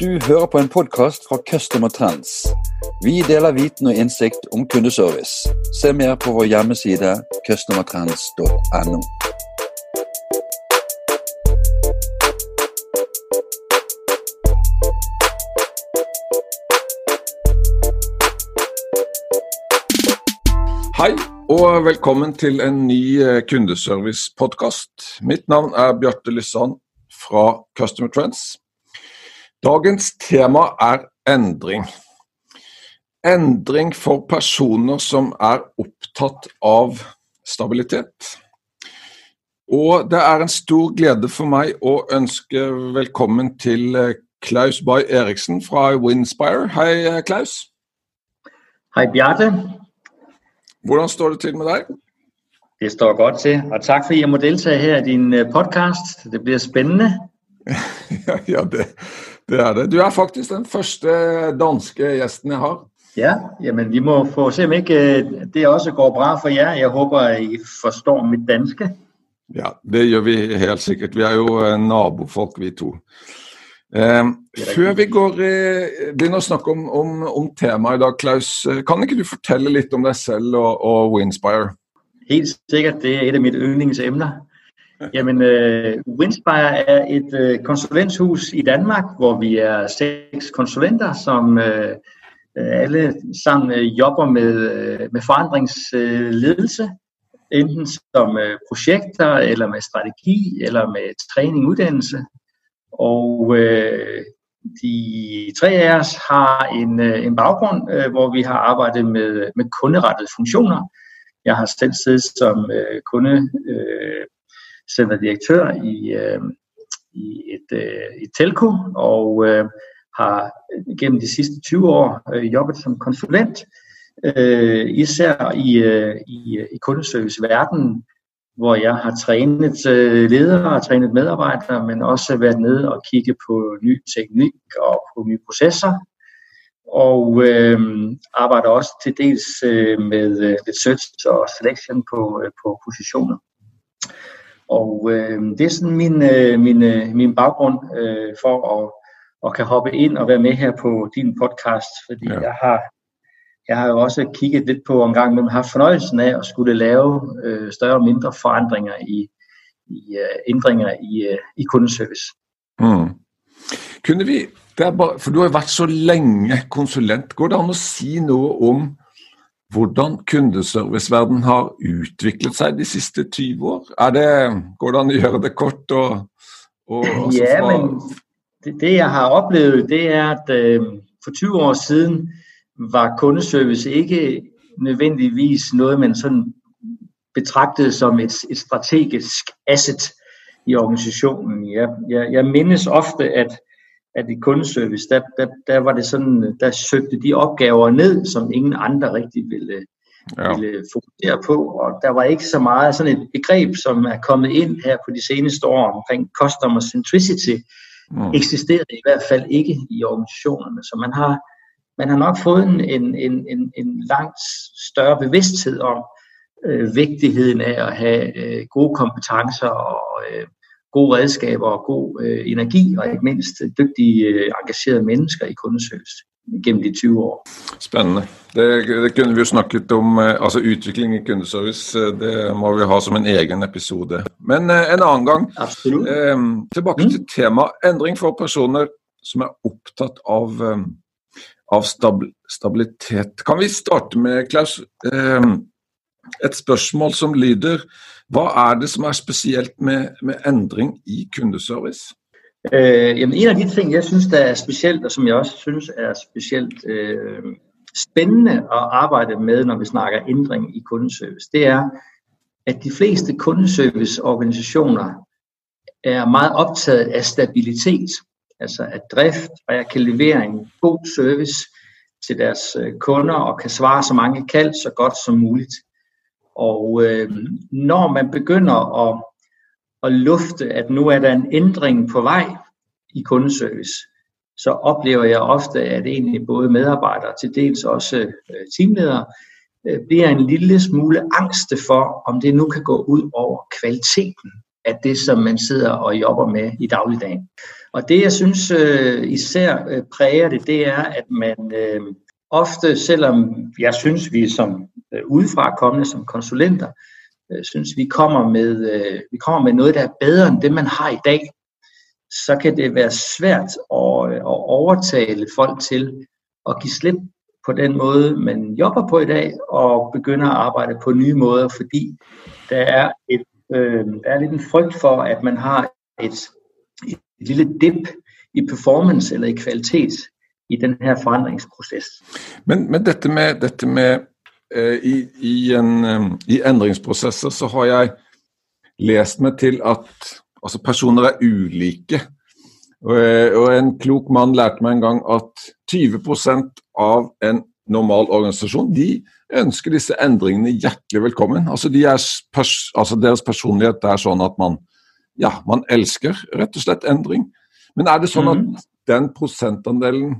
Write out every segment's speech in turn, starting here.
Du hører på en podcast fra Customer Trends. Vi deler viten og innsikt om kundeservice. Se mer på vår hjemmeside customertrends.no. Hei og velkommen til en ny eh, kundeservice-podkast. Mitt navn er Bjarte Lysson fra Customer Trends. Dagens tema er endring. Endring for personer som er opptatt av stabilitet. Og det er en stor glede for meg å ønske velkommen til eh, Klaus Bay Eriksen fra Winspire. Hei, eh, Klaus. Hei, Bjarte, Hvordan står det til med deg? det står godt til, og tak fordi jeg må deltage her i din øh, podcast. Det bliver spændende. Ja, det, det er det. Du er faktisk den første danske gjesten jeg har. Ja, jamen vi må få se om ikke øh, det også går bra for jer. Jeg håber, I forstår mit danske. Ja, det gjør vi helt sikkert. Vi er jo nabofolk, vi to. Eh, før vi går, begynner å snakke om, om, om temaet i dag, Klaus, eh, kan ikke du fortelle litt om deg selv og, og Winspire? Helt sikkert, det er et af mine yndlingsemner. Jamen, øh, Winspire er et øh, konsulenthus i Danmark, hvor vi er seks konsulenter, som øh, øh, alle sammen øh, jobber med, øh, med forandringsledelse, enten som øh, projekter, eller med strategi, eller med træning, uddannelse. Og øh, de tre af os har en, øh, en baggrund, øh, hvor vi har arbejdet med, med kunderettede funktioner. Jeg har selv siddet som øh, kundecenterdirektør øh, i, øh, i et, øh, et telco, og øh, har gennem de sidste 20 år øh, jobbet som konsulent, øh, især i, øh, i, øh, i kundeserviceverdenen, hvor jeg har trænet øh, ledere og trænet medarbejdere, men også været nede og kigge på ny teknik og på nye processer. Og øh, arbejder også til dels øh, med øh, research og selection på, øh, på positioner. Og øh, det er sådan min, øh, min, øh, min baggrund øh, for at, at kan hoppe ind og være med her på din podcast, fordi Ja. ja. jeg har jeg har jo også kigget lidt på en gang, men har fornøjelsen af at skulle lave øh, større og mindre forandringer i, i øh, ændringer i, øh, i kundeservice. Mm. Kunne vi, er bare, for du har jo vært så lenge konsulent, går det an å si noe om hvordan kundeserviceverdenen har utviklet seg de siste 20 år? Er det, går det an å gjøre det kort? Og, og, altså Ja, fra- men det, det jeg har oplevet, det er, at øh, for 20 år siden var kundeservice ikke nødvendigvis noget, man sådan betragtede som et, et strategisk asset i organisationen. Jeg, jeg, jeg mindes ofte, at, at i kundeservice, der, der, der var det sådan, der søgte de opgaver ned, som ingen andre rigtig ville, ja. ville fokusere på, og der var ikke så meget sådan et begreb, som er kommet ind her på de seneste år omkring customer centricity, Mm. eksisterede i hvert fald ikke i organisationerne. Så man har, man har nok fået en, en, en, en, en langt større bevidsthed om øh, vigtigheden af at have øh, gode kompetencer og øh, gode redskaber og god øh, energi, og ikke mindst dygtige, øh, engagerede mennesker i kundeservice gennem de 20 år. Spennende. Det, det kunne vi jo snakket om, eh, altså utvikling i kundeservice, eh, det må vi ha som en egen episode. Men eh, en annen gang, Absolut. eh, tilbake Mm. til tema endring for personer som er opptatt av, eh, av stab stabilitet. Kan vi starte med, Klaus, eh, et spørsmål som lyder, hva er det som er spesielt med, med endring i kundeservice? Øh, jamen en af de ting, jeg synes, der er specielt, og som jeg også synes er specielt øh, spændende at arbejde med, når vi snakker ændring i kundeservice, det er, at de fleste kundeserviceorganisationer er meget optaget af stabilitet, altså at drift, og jeg kan levere en god service til deres øh, kunder og kan svare så mange kald så godt som muligt. Og øh, når man begynder at, at lufte, at nu er der en ændring på vej i kundeservice, så oplever jeg ofte, at egentlig både medarbejdere, til dels også øh, teamledere, øh, bliver en lille smule angste for, om det nu kan gå ud over kvaliteten af det, som man sidder og jobber med i dagligdagen. Og det, jeg synes øh, især øh, præger det, det er, at man øh, ofte, selvom jeg synes, vi som øh, udefra kommende som konsulenter, øh, synes, vi kommer, med, øh, vi kommer med noget, der er bedre end det, man har i dag, så kan det være svært at, øh, at overtale folk til at give slip på den måde, man jobber på i dag, og begynde at arbejde på nye måder, fordi der er, et, øh, der er lidt en frygt for, at man har et, et lille dip i performance eller i kvalitet i den her forandringsproces. Men, men dette med, dette med øh, i, i, en, øh, i ændringsprocesser, så har jeg læst mig til, at altså personer er ulike. Og, øh, og en klok mand lærte mig en gang at 20% av en normal organisation, de ønsker disse ændringene hjertelig velkommen. Altså, de er pers altså deres personlighed er sådan, at man, ja, man elsker rett og slett ændring. Men er det sådan, at mhm. den procentandelen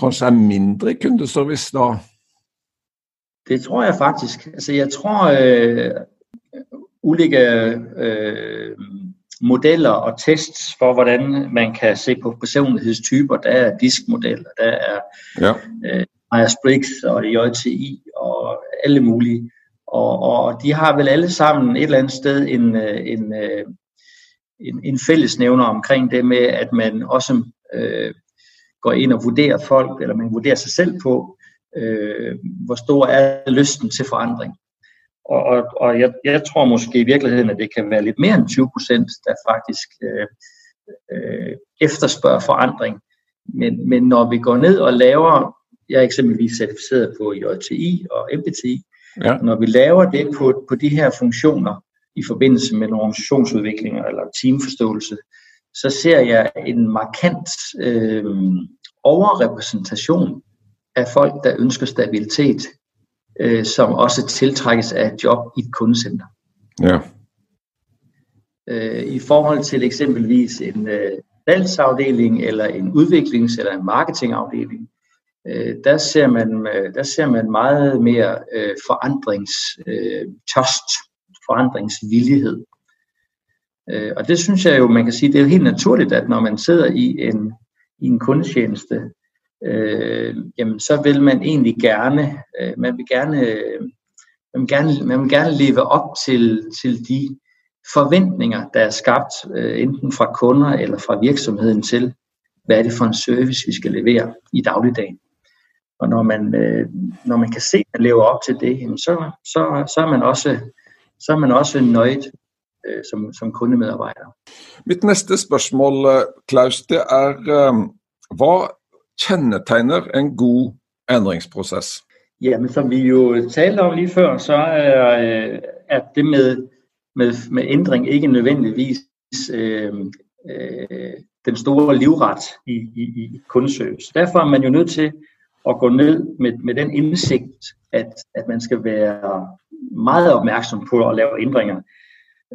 kanskje er mindre i kundeservice da? Det tror jeg faktisk. Altså, jeg tror, øh, ulike øh, modeller og tests for, hvordan man kan se på personlighedstyper. Der er diskmodeller, der er ja. øh, Myers-Briggs og JTI og alle mulige. Og, og de har vel alle sammen et eller andet sted en, øh, en, øh, en, en fællesnævner omkring det med, at man også øh, går ind og vurderer folk, eller man vurderer sig selv på, øh, hvor stor er lysten til forandring. Og, og, og jeg, jeg tror måske i virkeligheden, at det kan være lidt mere end 20 procent, der faktisk øh, øh, efterspørger forandring. Men, men når vi går ned og laver, jeg er eksempelvis certificeret på JTI og MBTI, ja. når vi laver det på, på de her funktioner i forbindelse med en organisationsudvikling eller teamforståelse, så ser jeg en markant øh, overrepræsentation af folk, der ønsker stabilitet øh, som også tiltrækkes af et job i et kundecenter. Ja. Øh, I forhold til eksempelvis en øh, salgsafdeling eller en udviklings- eller en marketingafdeling, øh, der, ser man, øh, der ser man meget mere øh, forandringstørst, øh, forandringsvillighed. Øh, og det synes jeg jo, man kan sige, det er helt naturligt, at når man sidder i en, i en kundetjeneste, øh, jamen så vil man egentlig gerne, øh, man vil gerne, øh, man vil gerne, man vil gerne leve op til, til de forventninger, der er skabt, øh, enten fra kunder eller fra virksomheden til, hvad er det for en service, vi skal levere i dagligdagen. Og når man, øh, når man kan se, at man lever op til det, jamen så, så, så, er man også, så er man også nøjet øh, som, som kundemedarbejder. Mit næste spørgsmål, øh, Klaus, det er, øh, hvad kendetegner en god ændringsproces? Jamen, som vi jo talte om lige før, så er, øh, er det med, med, med ændring ikke nødvendigvis øh, øh, den store livret i, i, i kundeservice. Derfor er man jo nødt til at gå ned med, med den indsigt, at, at man skal være meget opmærksom på at lave ændringer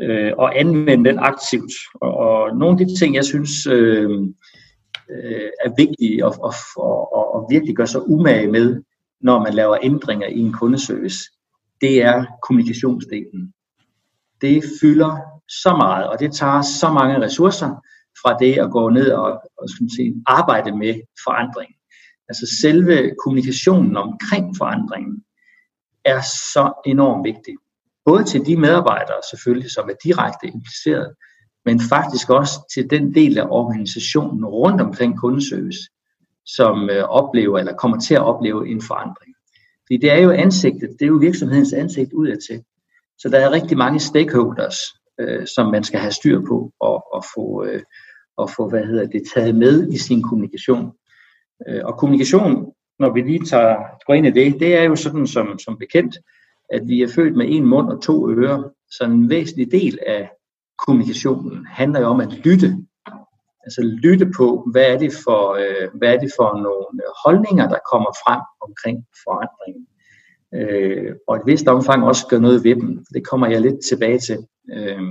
øh, og anvende den aktivt. Og, og nogle af de ting, jeg synes, øh, øh, er vigtige at, og, og, og virkelig gøre sig umage med, når man laver ændringer i en kundeservice, det er kommunikationsdelen. Det fylder så meget, og det tager så mange ressourcer fra det at gå ned og, og skal sige, arbejde med forandring. Altså selve kommunikationen omkring forandringen er så enormt vigtig. Både til de medarbejdere selvfølgelig, som er direkte impliceret, men faktisk også til den del af organisationen rundt omkring kundeservice, som øh, oplever eller kommer til at opleve en forandring. Fordi det er jo ansigtet, det er jo virksomhedens ansigt udadtil. Så der er rigtig mange stakeholders, øh, som man skal have styr på og, og få, øh, og få hvad hedder det, taget med i sin kommunikation. Øh, og kommunikation, når vi lige tager, går ind i det, det er jo sådan som, som bekendt, at vi er født med en mund og to ører. Så en væsentlig del af kommunikationen handler jo om at lytte. Altså lytte på, hvad er det for, øh, hvad er det for nogle holdninger, der kommer frem omkring forandringen. Øh, og et vist omfang også gøre noget ved dem. Det kommer jeg lidt tilbage til. Øh,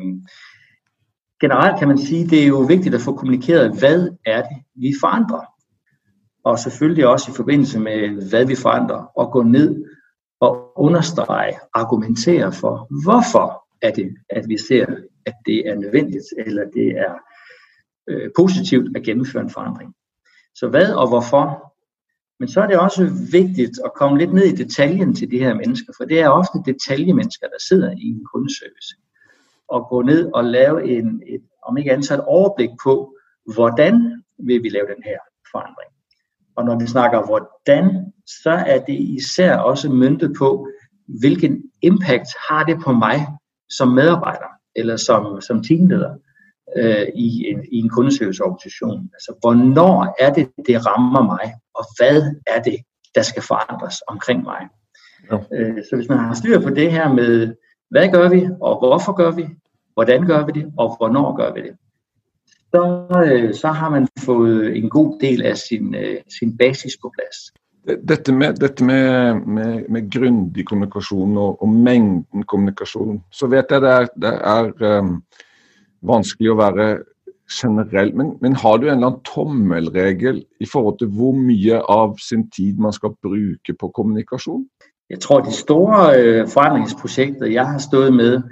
generelt kan man sige, det er jo vigtigt at få kommunikeret, hvad er det, vi forandrer. Og selvfølgelig også i forbindelse med, hvad vi forandrer, og gå ned og understrege, argumentere for, hvorfor er det, at vi ser at det er nødvendigt, eller det er øh, positivt at gennemføre en forandring. Så hvad og hvorfor? Men så er det også vigtigt at komme lidt ned i detaljen til de her mennesker, for det er ofte detaljemennesker, der sidder i en kundeservice. Og gå ned og lave en, et, om ikke andet, et overblik på, hvordan vil vi lave den her forandring. Og når vi snakker hvordan, så er det især også myndet på, hvilken impact har det på mig som medarbejder eller som, som teamleder øh, i, en, i en kundeserviceorganisation. Altså, hvornår er det, det rammer mig, og hvad er det, der skal forandres omkring mig. Ja. Øh, så hvis man har styr på det her med, hvad gør vi, og hvorfor gør vi, hvordan gør vi det, og hvornår gør vi det, så, øh, så har man fået en god del af sin, øh, sin basis på plads. Dette med, dette med, med, med grundig kommunikasjon og, og, mengden kommunikasjon, så vet jeg det er, det er um, vanskelig å være generell. Men, men, har du en eller annen tommelregel i forhold til hvor mye av sin tid man skal bruke på kommunikasjon? Jeg tror de store øh, forandringsprojekter jeg har stået med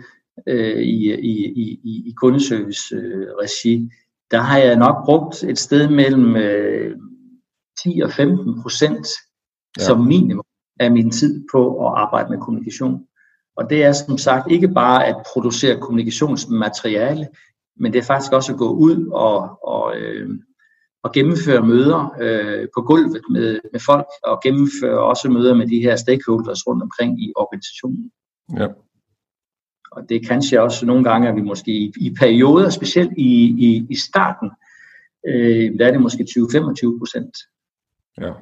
øh, i, i, i, i kundeservice-regi, øh, der har jeg nok brugt et sted mellem øh, 10 og 15 procent ja. som minimum af min tid på at arbejde med kommunikation. Og det er som sagt ikke bare at producere kommunikationsmateriale, men det er faktisk også at gå ud og, og, øh, og gennemføre møder øh, på gulvet med, med folk, og gennemføre også møder med de her stakeholders rundt omkring i organisationen. Ja. Og det er kanskje også nogle gange, at vi måske i, i perioder, specielt i, i, i starten, øh, der er det måske 20-25 procent. Ja.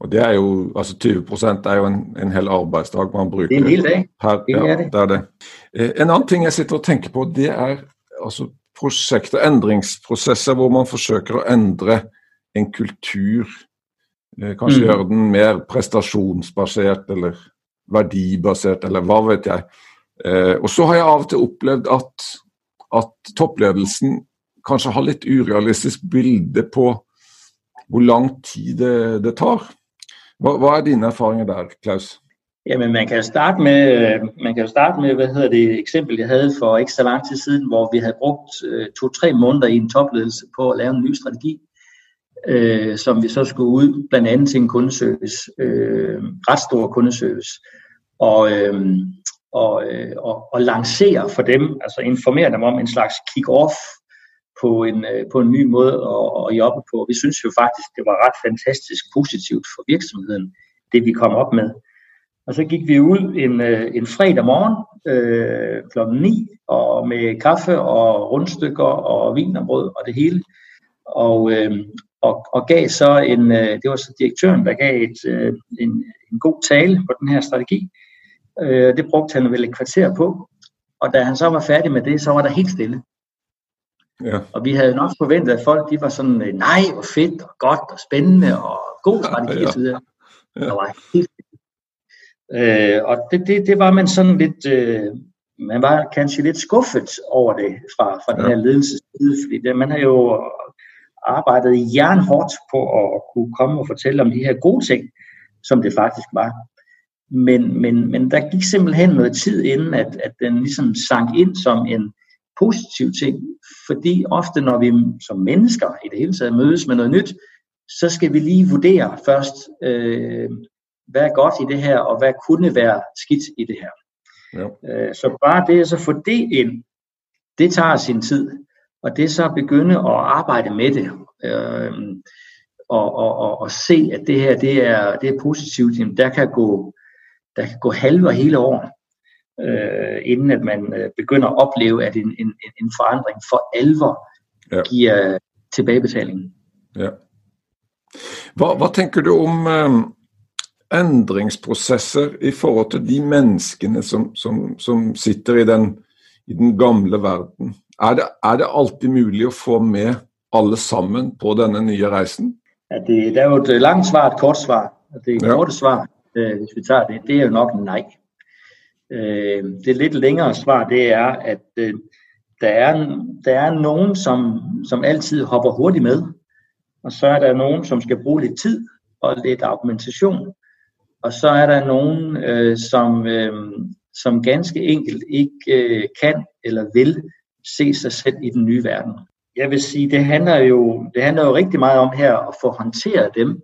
Og det er jo, altså 20 procent er jo en, en hel arbeidsdag man bruker. Det er en hel dag. Her, det ja, er det. det er det. Eh, en annen ting jeg sitter og tenker på, det er altså prosjekter, endringsprosesser hvor man forsøker å endre en kultur. Eh, kanskje mm. gjøre den mer prestasjonsbasert eller verdibasert, eller hva vet jeg. Eh, og så har jeg av og til opplevd at, at toppledelsen kanskje har litt urealistisk bilde på hvor lang tid det, det tar. Hva, hva er dine erfaringer der, Klaus? Jamen, man kan jo starte med, man kan jo starte med, hvad hedder det, eksempel, jeg havde for ikke så lang tid siden, hvor vi havde brugt øh, to-tre måneder i en topledelse på at lave en ny strategi, øh, som vi så skulle ud blandt andet til en kundeservice, øh, ret stor kundeservice, og, øh, og, øh, og, og lancere for dem, altså informere dem om en slags kick-off på en, øh, på en ny måde at, at jobbe på. Vi synes jo faktisk, det var ret fantastisk positivt for virksomheden, det vi kom op med. Og så gik vi ud en, øh, en fredag morgen øh, kl. 9 og med kaffe og rundstykker og vin og brød og det hele. Og, øh, og, og gav så en, øh, det var så direktøren, der gav et, øh, en, en god tale på den her strategi. Øh, det brugte han vel et kvarter på. Og da han så var færdig med det, så var der helt stille. Ja. Og vi havde nok forventet, at folk de var sådan, nej, hvor fedt og godt og spændende og god strategi ja, ja. osv. Ja. Der var helt Øh, og det, det, det var man sådan lidt, øh, man var kanskje lidt skuffet over det fra, fra den her ledelsesside, fordi det, man har jo arbejdet jernhårdt på at kunne komme og fortælle om de her gode ting, som det faktisk var. Men, men, men der gik simpelthen noget tid inden, at, at den ligesom sank ind som en positiv ting, fordi ofte når vi som mennesker i det hele taget mødes med noget nyt, så skal vi lige vurdere først, øh, hvad er godt i det her, og hvad kunne være skidt i det her. Ja. Øh, så bare det at så få det ind, det tager sin tid, og det så begynde at arbejde med det, øh, og, og, og, og se, at det her det er, det er positivt, jamen der kan gå, der kan gå halve og hele år, øh, inden at man øh, begynder at opleve, at en, en, en forandring for alvor ja. giver tilbagebetaling. Ja. Hvad, hvad tænker du om, øh, endringsprosesser i forhold til de menneskene som, som, som sitter i den, i den gamle verden. Er det, er det alltid mulig å få med alle sammen på denne nye reisen? Ja, det, det er jo et langt svar et kort svar. Det ja. korte svar, øh, hvis vi tager det, det er jo nok nej. Øh, det lidt længere svar, det er, at øh, der, er, der er nogen, som, som altid hopper hurtigt med, og så er der nogen, som skal bruge lidt tid og lidt argumentation, og så er der nogen, øh, som, øh, som ganske enkelt ikke øh, kan eller vil se sig selv i den nye verden. Jeg vil sige, det handler jo, det handler jo rigtig meget om her at få håndteret dem,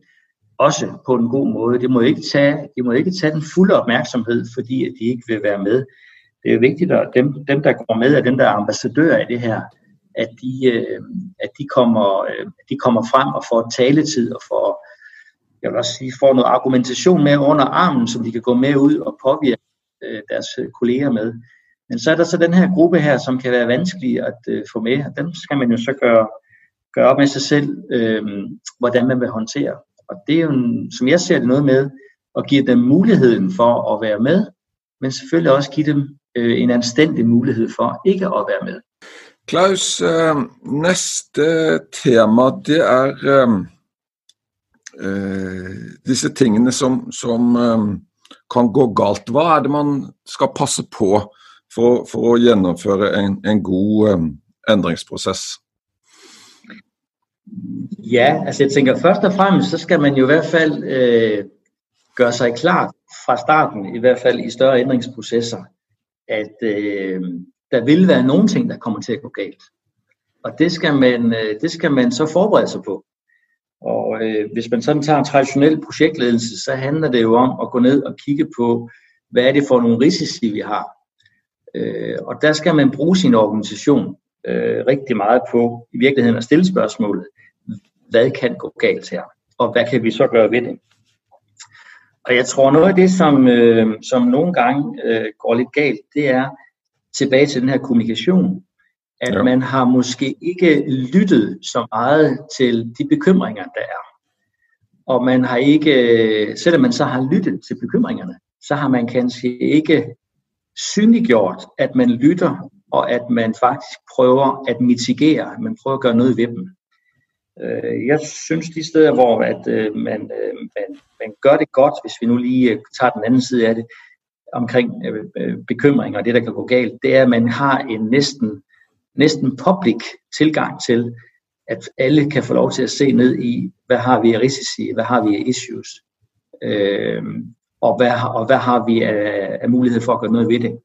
også på en god måde. Det må ikke tage, de må ikke tage den fulde opmærksomhed, fordi at de ikke vil være med. Det er vigtigt, at dem, dem der går med, er dem, der er ambassadører i det her, at de, øh, at de, kommer, øh, at de kommer frem og får taletid og får, jeg vil også sige, får noget argumentation med under armen, som de kan gå med ud og påvirke øh, deres kolleger med. Men så er der så den her gruppe her, som kan være vanskelig at øh, få med, og den skal man jo så gøre, gøre op med sig selv, øh, hvordan man vil håndtere. Og det er jo, en, som jeg ser det, noget med at give dem muligheden for at være med, men selvfølgelig også give dem øh, en anstændig mulighed for ikke at være med. Klaus, øh, næste tema, det er øh, øh, disse tingene, som, som øh, kan gå galt. Hvad er det, man skal passe på for, for at gennemføre en, en god øh, ændringsproces? Ja, altså jeg tænker først og fremmest, så skal man jo i hvert fald øh, gøre sig klar fra starten, i hvert fald i større ændringsprocesser, at øh, der vil være nogle ting, der kommer til at gå galt. Og det skal man, øh, det skal man så forberede sig på. Og øh, hvis man sådan tager en traditionel projektledelse, så handler det jo om at gå ned og kigge på, hvad er det for nogle risici, vi har. Øh, og der skal man bruge sin organisation øh, rigtig meget på i virkeligheden at stille spørgsmålet, hvad kan gå galt her, og hvad kan vi så gøre ved det? Og jeg tror noget af det, som, øh, som nogle gange øh, går lidt galt, det er tilbage til den her kommunikation, at ja. man har måske ikke lyttet så meget til de bekymringer, der er. Og man har ikke, selvom man så har lyttet til bekymringerne, så har man kanskje ikke synliggjort, at man lytter, og at man faktisk prøver at mitigere, man prøver at gøre noget ved dem. Øh, jeg synes de steder, hvor at, øh, man, øh, man, man gør det godt, hvis vi nu lige tager den anden side af det, omkring bekymringer og det, der kan gå galt, det er, at man har en næsten, næsten public tilgang til, at alle kan få lov til at se ned i, hvad har vi af risici, hvad har vi af issues, øh, og, hvad, og hvad har vi af, af mulighed for at gøre noget ved det.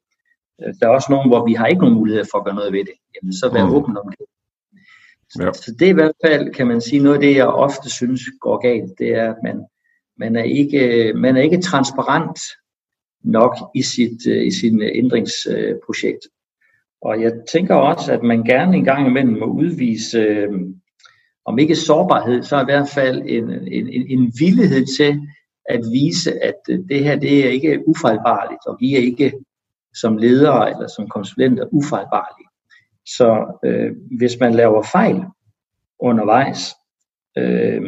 Der er også nogen, hvor vi har ikke nogen mulighed for at gøre noget ved det. Jamen, så vær mm. åben om det. Ja. Så det er i hvert fald, kan man sige, noget af det, jeg ofte synes går galt, det er, at man, man, er, ikke, man er ikke transparent nok i sit, øh, i sin ændringsprojekt. Og jeg tænker også, at man gerne en gang imellem må udvise, øh, om ikke sårbarhed, så i hvert fald en, en, en villighed til at vise, at øh, det her det er ikke ufejlbarligt, og vi er ikke som ledere eller som konsulenter ufejlbarlige. Så øh, hvis man laver fejl undervejs, øh,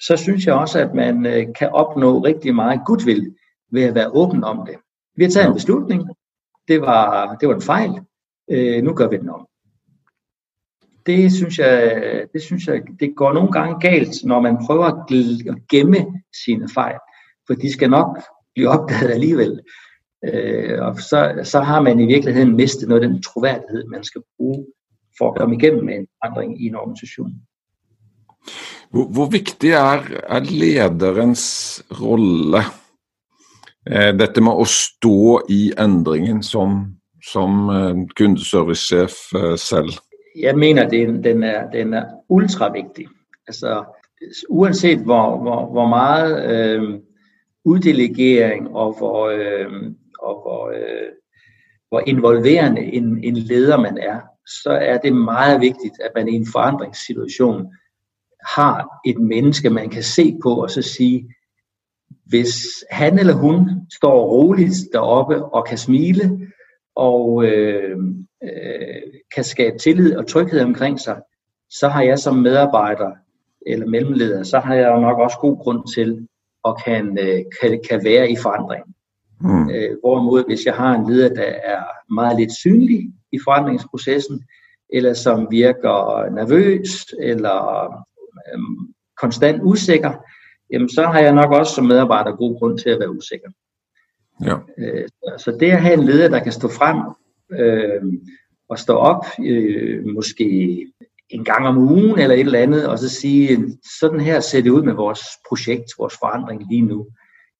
så synes jeg også, at man øh, kan opnå rigtig meget goodwill ved at være åben om det. Vi har taget en beslutning. Det var, det var en fejl. Øh, nu gør vi den om. Det synes, jeg, det synes jeg, det går nogle gange galt, når man prøver at gemme sine fejl. For de skal nok blive opdaget alligevel. Øh, og så, så har man i virkeligheden mistet noget af den troværdighed, man skal bruge for at komme igennem med en forandring i en organisation. Hvor, hvor vigtig er, er lederens rolle? Eh, dette med at stå i ændringen som, som eh, kundeservicechef eh, selv? Jeg mener, den, den, er, den er ultra vigtig. Altså, uanset hvor, hvor, hvor meget øh, uddelegering og hvor, øh, og hvor, øh, hvor involverende en, en leder man er, så er det meget vigtigt, at man i en forandringssituation har et menneske, man kan se på og så sige, hvis han eller hun står roligt deroppe og kan smile og øh, øh, kan skabe tillid og tryghed omkring sig, så har jeg som medarbejder eller mellemleder, så har jeg jo nok også god grund til at kan, øh, kan, kan være i forandring. Mm. Øh, hvorimod hvis jeg har en leder, der er meget lidt synlig i forandringsprocessen, eller som virker nervøs, eller øh, konstant usikker, jamen så har jeg nok også som medarbejder god grund til at være usikker. Ja. Øh, så det at have en leder, der kan stå frem øh, og stå op, øh, måske en gang om ugen eller et eller andet, og så sige, sådan her ser det ud med vores projekt, vores forandring lige nu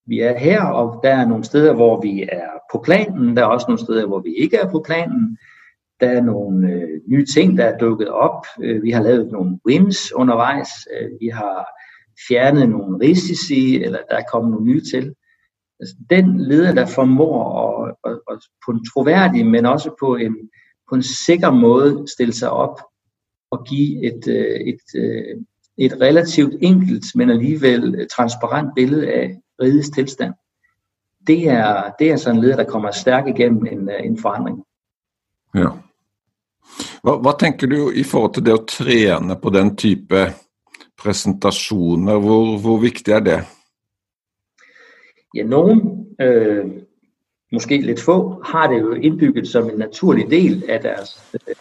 vi er her, og der er nogle steder, hvor vi er på planen. Der er også nogle steder, hvor vi ikke er på planen. Der er nogle øh, nye ting, der er dukket op. Øh, vi har lavet nogle wins undervejs. Øh, vi har fjernet nogle risici, eller der er kommet nogle nye til. Altså, den leder, der formår at, at, at på en troværdig, men også på en, på en sikker måde stille sig op og give et, øh, et, et, øh, et relativt enkelt, men alligevel transparent billede af rigets tilstand. Det er, det er sådan en leder, der kommer stærkt igennem en, øh, en forandring. Ja. Hvad, hvad tænker du i forhold til det at træne på den type præsentationer? Hvor, hvor vigtigt er det? Ja, nogen, øh, måske lidt få, har det jo indbygget som en naturlig del af deres, øh,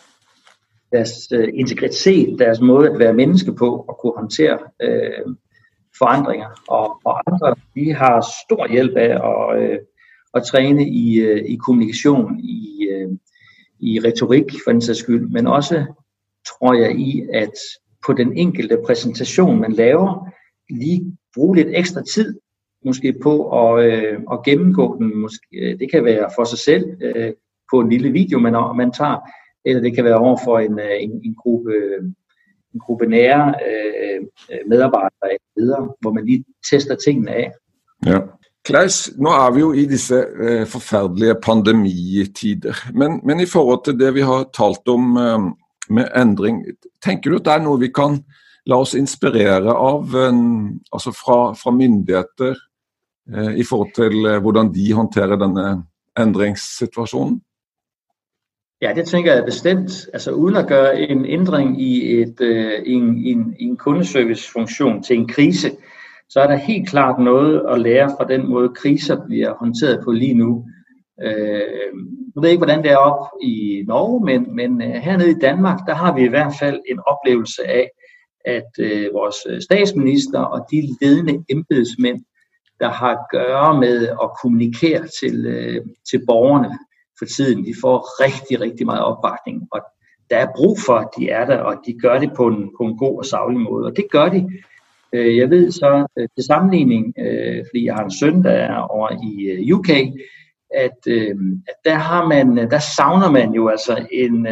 deres øh, integritet, deres måde at være menneske på og kunne håndtere øh, forandringer. Og, og andre, de har stor hjælp af at, øh, at træne i, øh, i kommunikation, i, øh, i retorik for den sags skyld, men også tror jeg i, at på den enkelte præsentation, man laver, lige bruge lidt ekstra tid måske på at, øh, at gennemgå den. Måske, øh, det kan være for sig selv øh, på en lille video, man, man tager, eller det kan være over for en, øh, en, en gruppe øh, en gruppe nære øh, øh medarbejdere videre, hvor man lige tester tingene af. Ja. Klaus, nu er vi jo i disse øh, forfærdelige pandemitider, men, men i forhold til det vi har talt om øh, med ændring, tænker du at det er noget vi kan lade os inspirere av, øh, altså fra, fra myndigheter, øh, i forhold til øh, hvordan de håndterer denne ændringssituationen? Ja, det tænker jeg bestemt. Altså uden at gøre en ændring i, et, øh, en, en, en kundeservicefunktion til en krise, så er der helt klart noget at lære fra den måde, kriser bliver håndteret på lige nu. Øh, jeg ved ikke, hvordan det er op i Norge, men, men øh, hernede i Danmark, der har vi i hvert fald en oplevelse af, at øh, vores statsminister og de ledende embedsmænd, der har at gøre med at kommunikere til, øh, til borgerne, for tiden. De får rigtig, rigtig meget opbakning, og der er brug for, at de er der, og de gør det på en, på en god og savlig måde. Og det gør de. Øh, jeg ved så øh, til sammenligning, øh, fordi jeg har en søn, der er over i UK, at, at der, har man, der savner man jo altså en,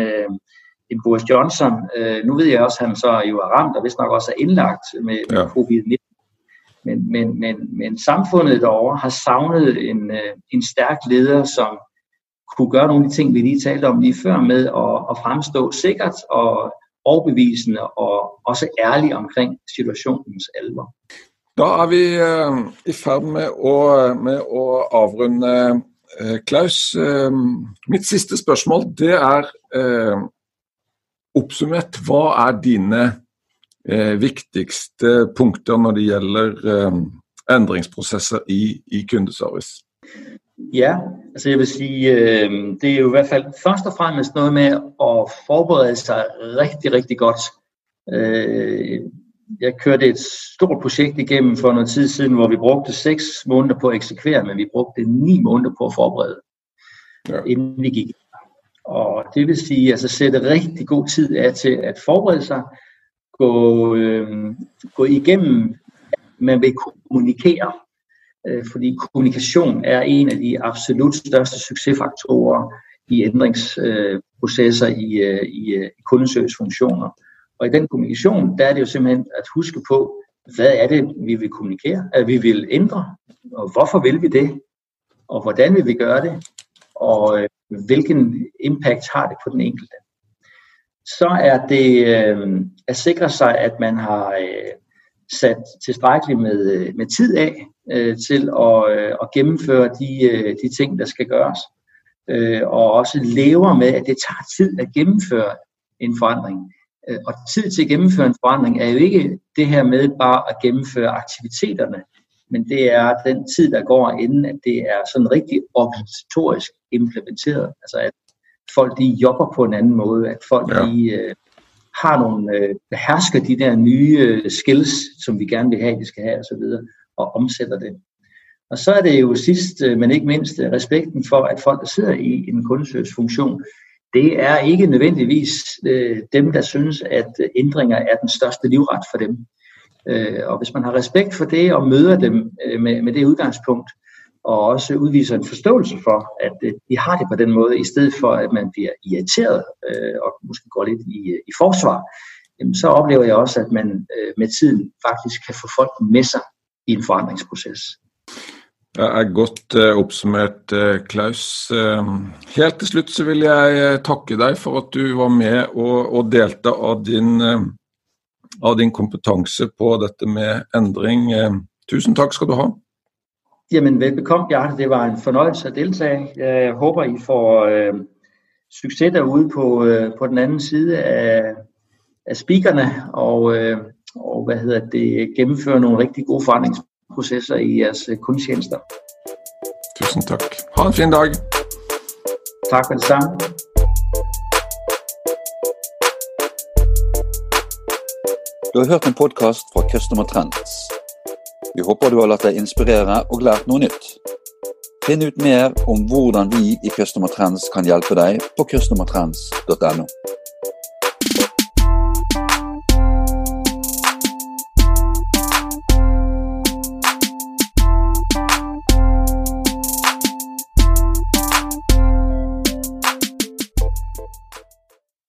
en Boris Johnson. Nu ved jeg også, at han så jo er ramt, og vist nok også er indlagt med, ja. covid-19. Men, men, men, men samfundet derovre har savnet en, en stærk leder, som kunne gøre nogle af de ting, vi lige talte om lige før med at, at fremstå sikkert og overbevisende og også ærlig omkring situationens alvor. Da er vi uh, i færd med at, øh, med at afrunde. uh, øh, Klaus. Uh, mit sidste spørgsmål det er uh, opsummert. Hvad er dine uh, vigtigste punkter når det gælder uh, ændringsprocesser i, i kundeservice? Ja, altså jeg vil sige, øh, det er jo i hvert fald først og fremmest noget med at forberede sig rigtig, rigtig godt. Øh, jeg kørte et stort projekt igennem for noget tid siden, hvor vi brugte seks måneder på at eksekvere, men vi brugte ni måneder på at forberede, ja. inden vi gik. Og det vil sige, altså sætte rigtig god tid af til at forberede sig, gå, øh, gå igennem, man vil kommunikere, Øh, fordi kommunikation er en af de absolut største succesfaktorer i ændringsprocesser i, øh, i, øh, i kundeservicefunktioner. Og i den kommunikation, der er det jo simpelthen at huske på, hvad er det, vi vil kommunikere, at vi vil ændre, og hvorfor vil vi det, og hvordan vil vi gøre det, og øh, hvilken impact har det på den enkelte. Så er det øh, at sikre sig, at man har øh, sat tilstrækkeligt med, med tid af øh, til at, øh, at gennemføre de, øh, de ting, der skal gøres. Øh, og også lever med, at det tager tid at gennemføre en forandring. Øh, og tid til at gennemføre en forandring er jo ikke det her med bare at gennemføre aktiviteterne, men det er den tid, der går, inden at det er sådan rigtig organisatorisk implementeret. Altså at folk de jobber på en anden måde, at folk ja. de øh, har nogle, øh, behersker de der nye øh, skills, som vi gerne vil have, de skal have osv og omsætter det. Og så er det jo sidst, øh, men ikke mindst, øh, respekten for, at folk, der sidder i en kundeservicefunktion, det er ikke nødvendigvis øh, dem, der synes, at øh, ændringer er den største livret for dem. Øh, og hvis man har respekt for det og møder dem øh, med, med det udgangspunkt, og også udviser en forståelse for, at øh, de har det på den måde, i stedet for at man bliver irriteret øh, og måske går lidt i, i forsvar, jamen, så oplever jeg også, at man øh, med tiden faktisk kan få folk med sig i en forandringsproces. Det er godt uh, oppsummert, uh, Klaus. Uh, helt til slutt så vil jeg takke deg for at du var med og, og delte av din, av din kompetanse på dette med endring. tusen takk skal du ha. Jamen velbekomme, Bjarte. Det var en fornøjelse at deltage. Jeg håber, I får øh, succes derude på, øh, på den anden side af, af speakerne, og, øh, og hvad hedder det, gennemføre nogle rigtig gode forandringsprocesser i jeres øh, kundtjenester. Tusind tak. Ha en fin dag. Tak for det samme. Du har hørt en podcast fra Customer Trends. Vi håper du har latt deg inspirere og lært noe nytt. Finn ut mer om hvordan vi i Customer Trends kan hjelpe deg på customertrends.no.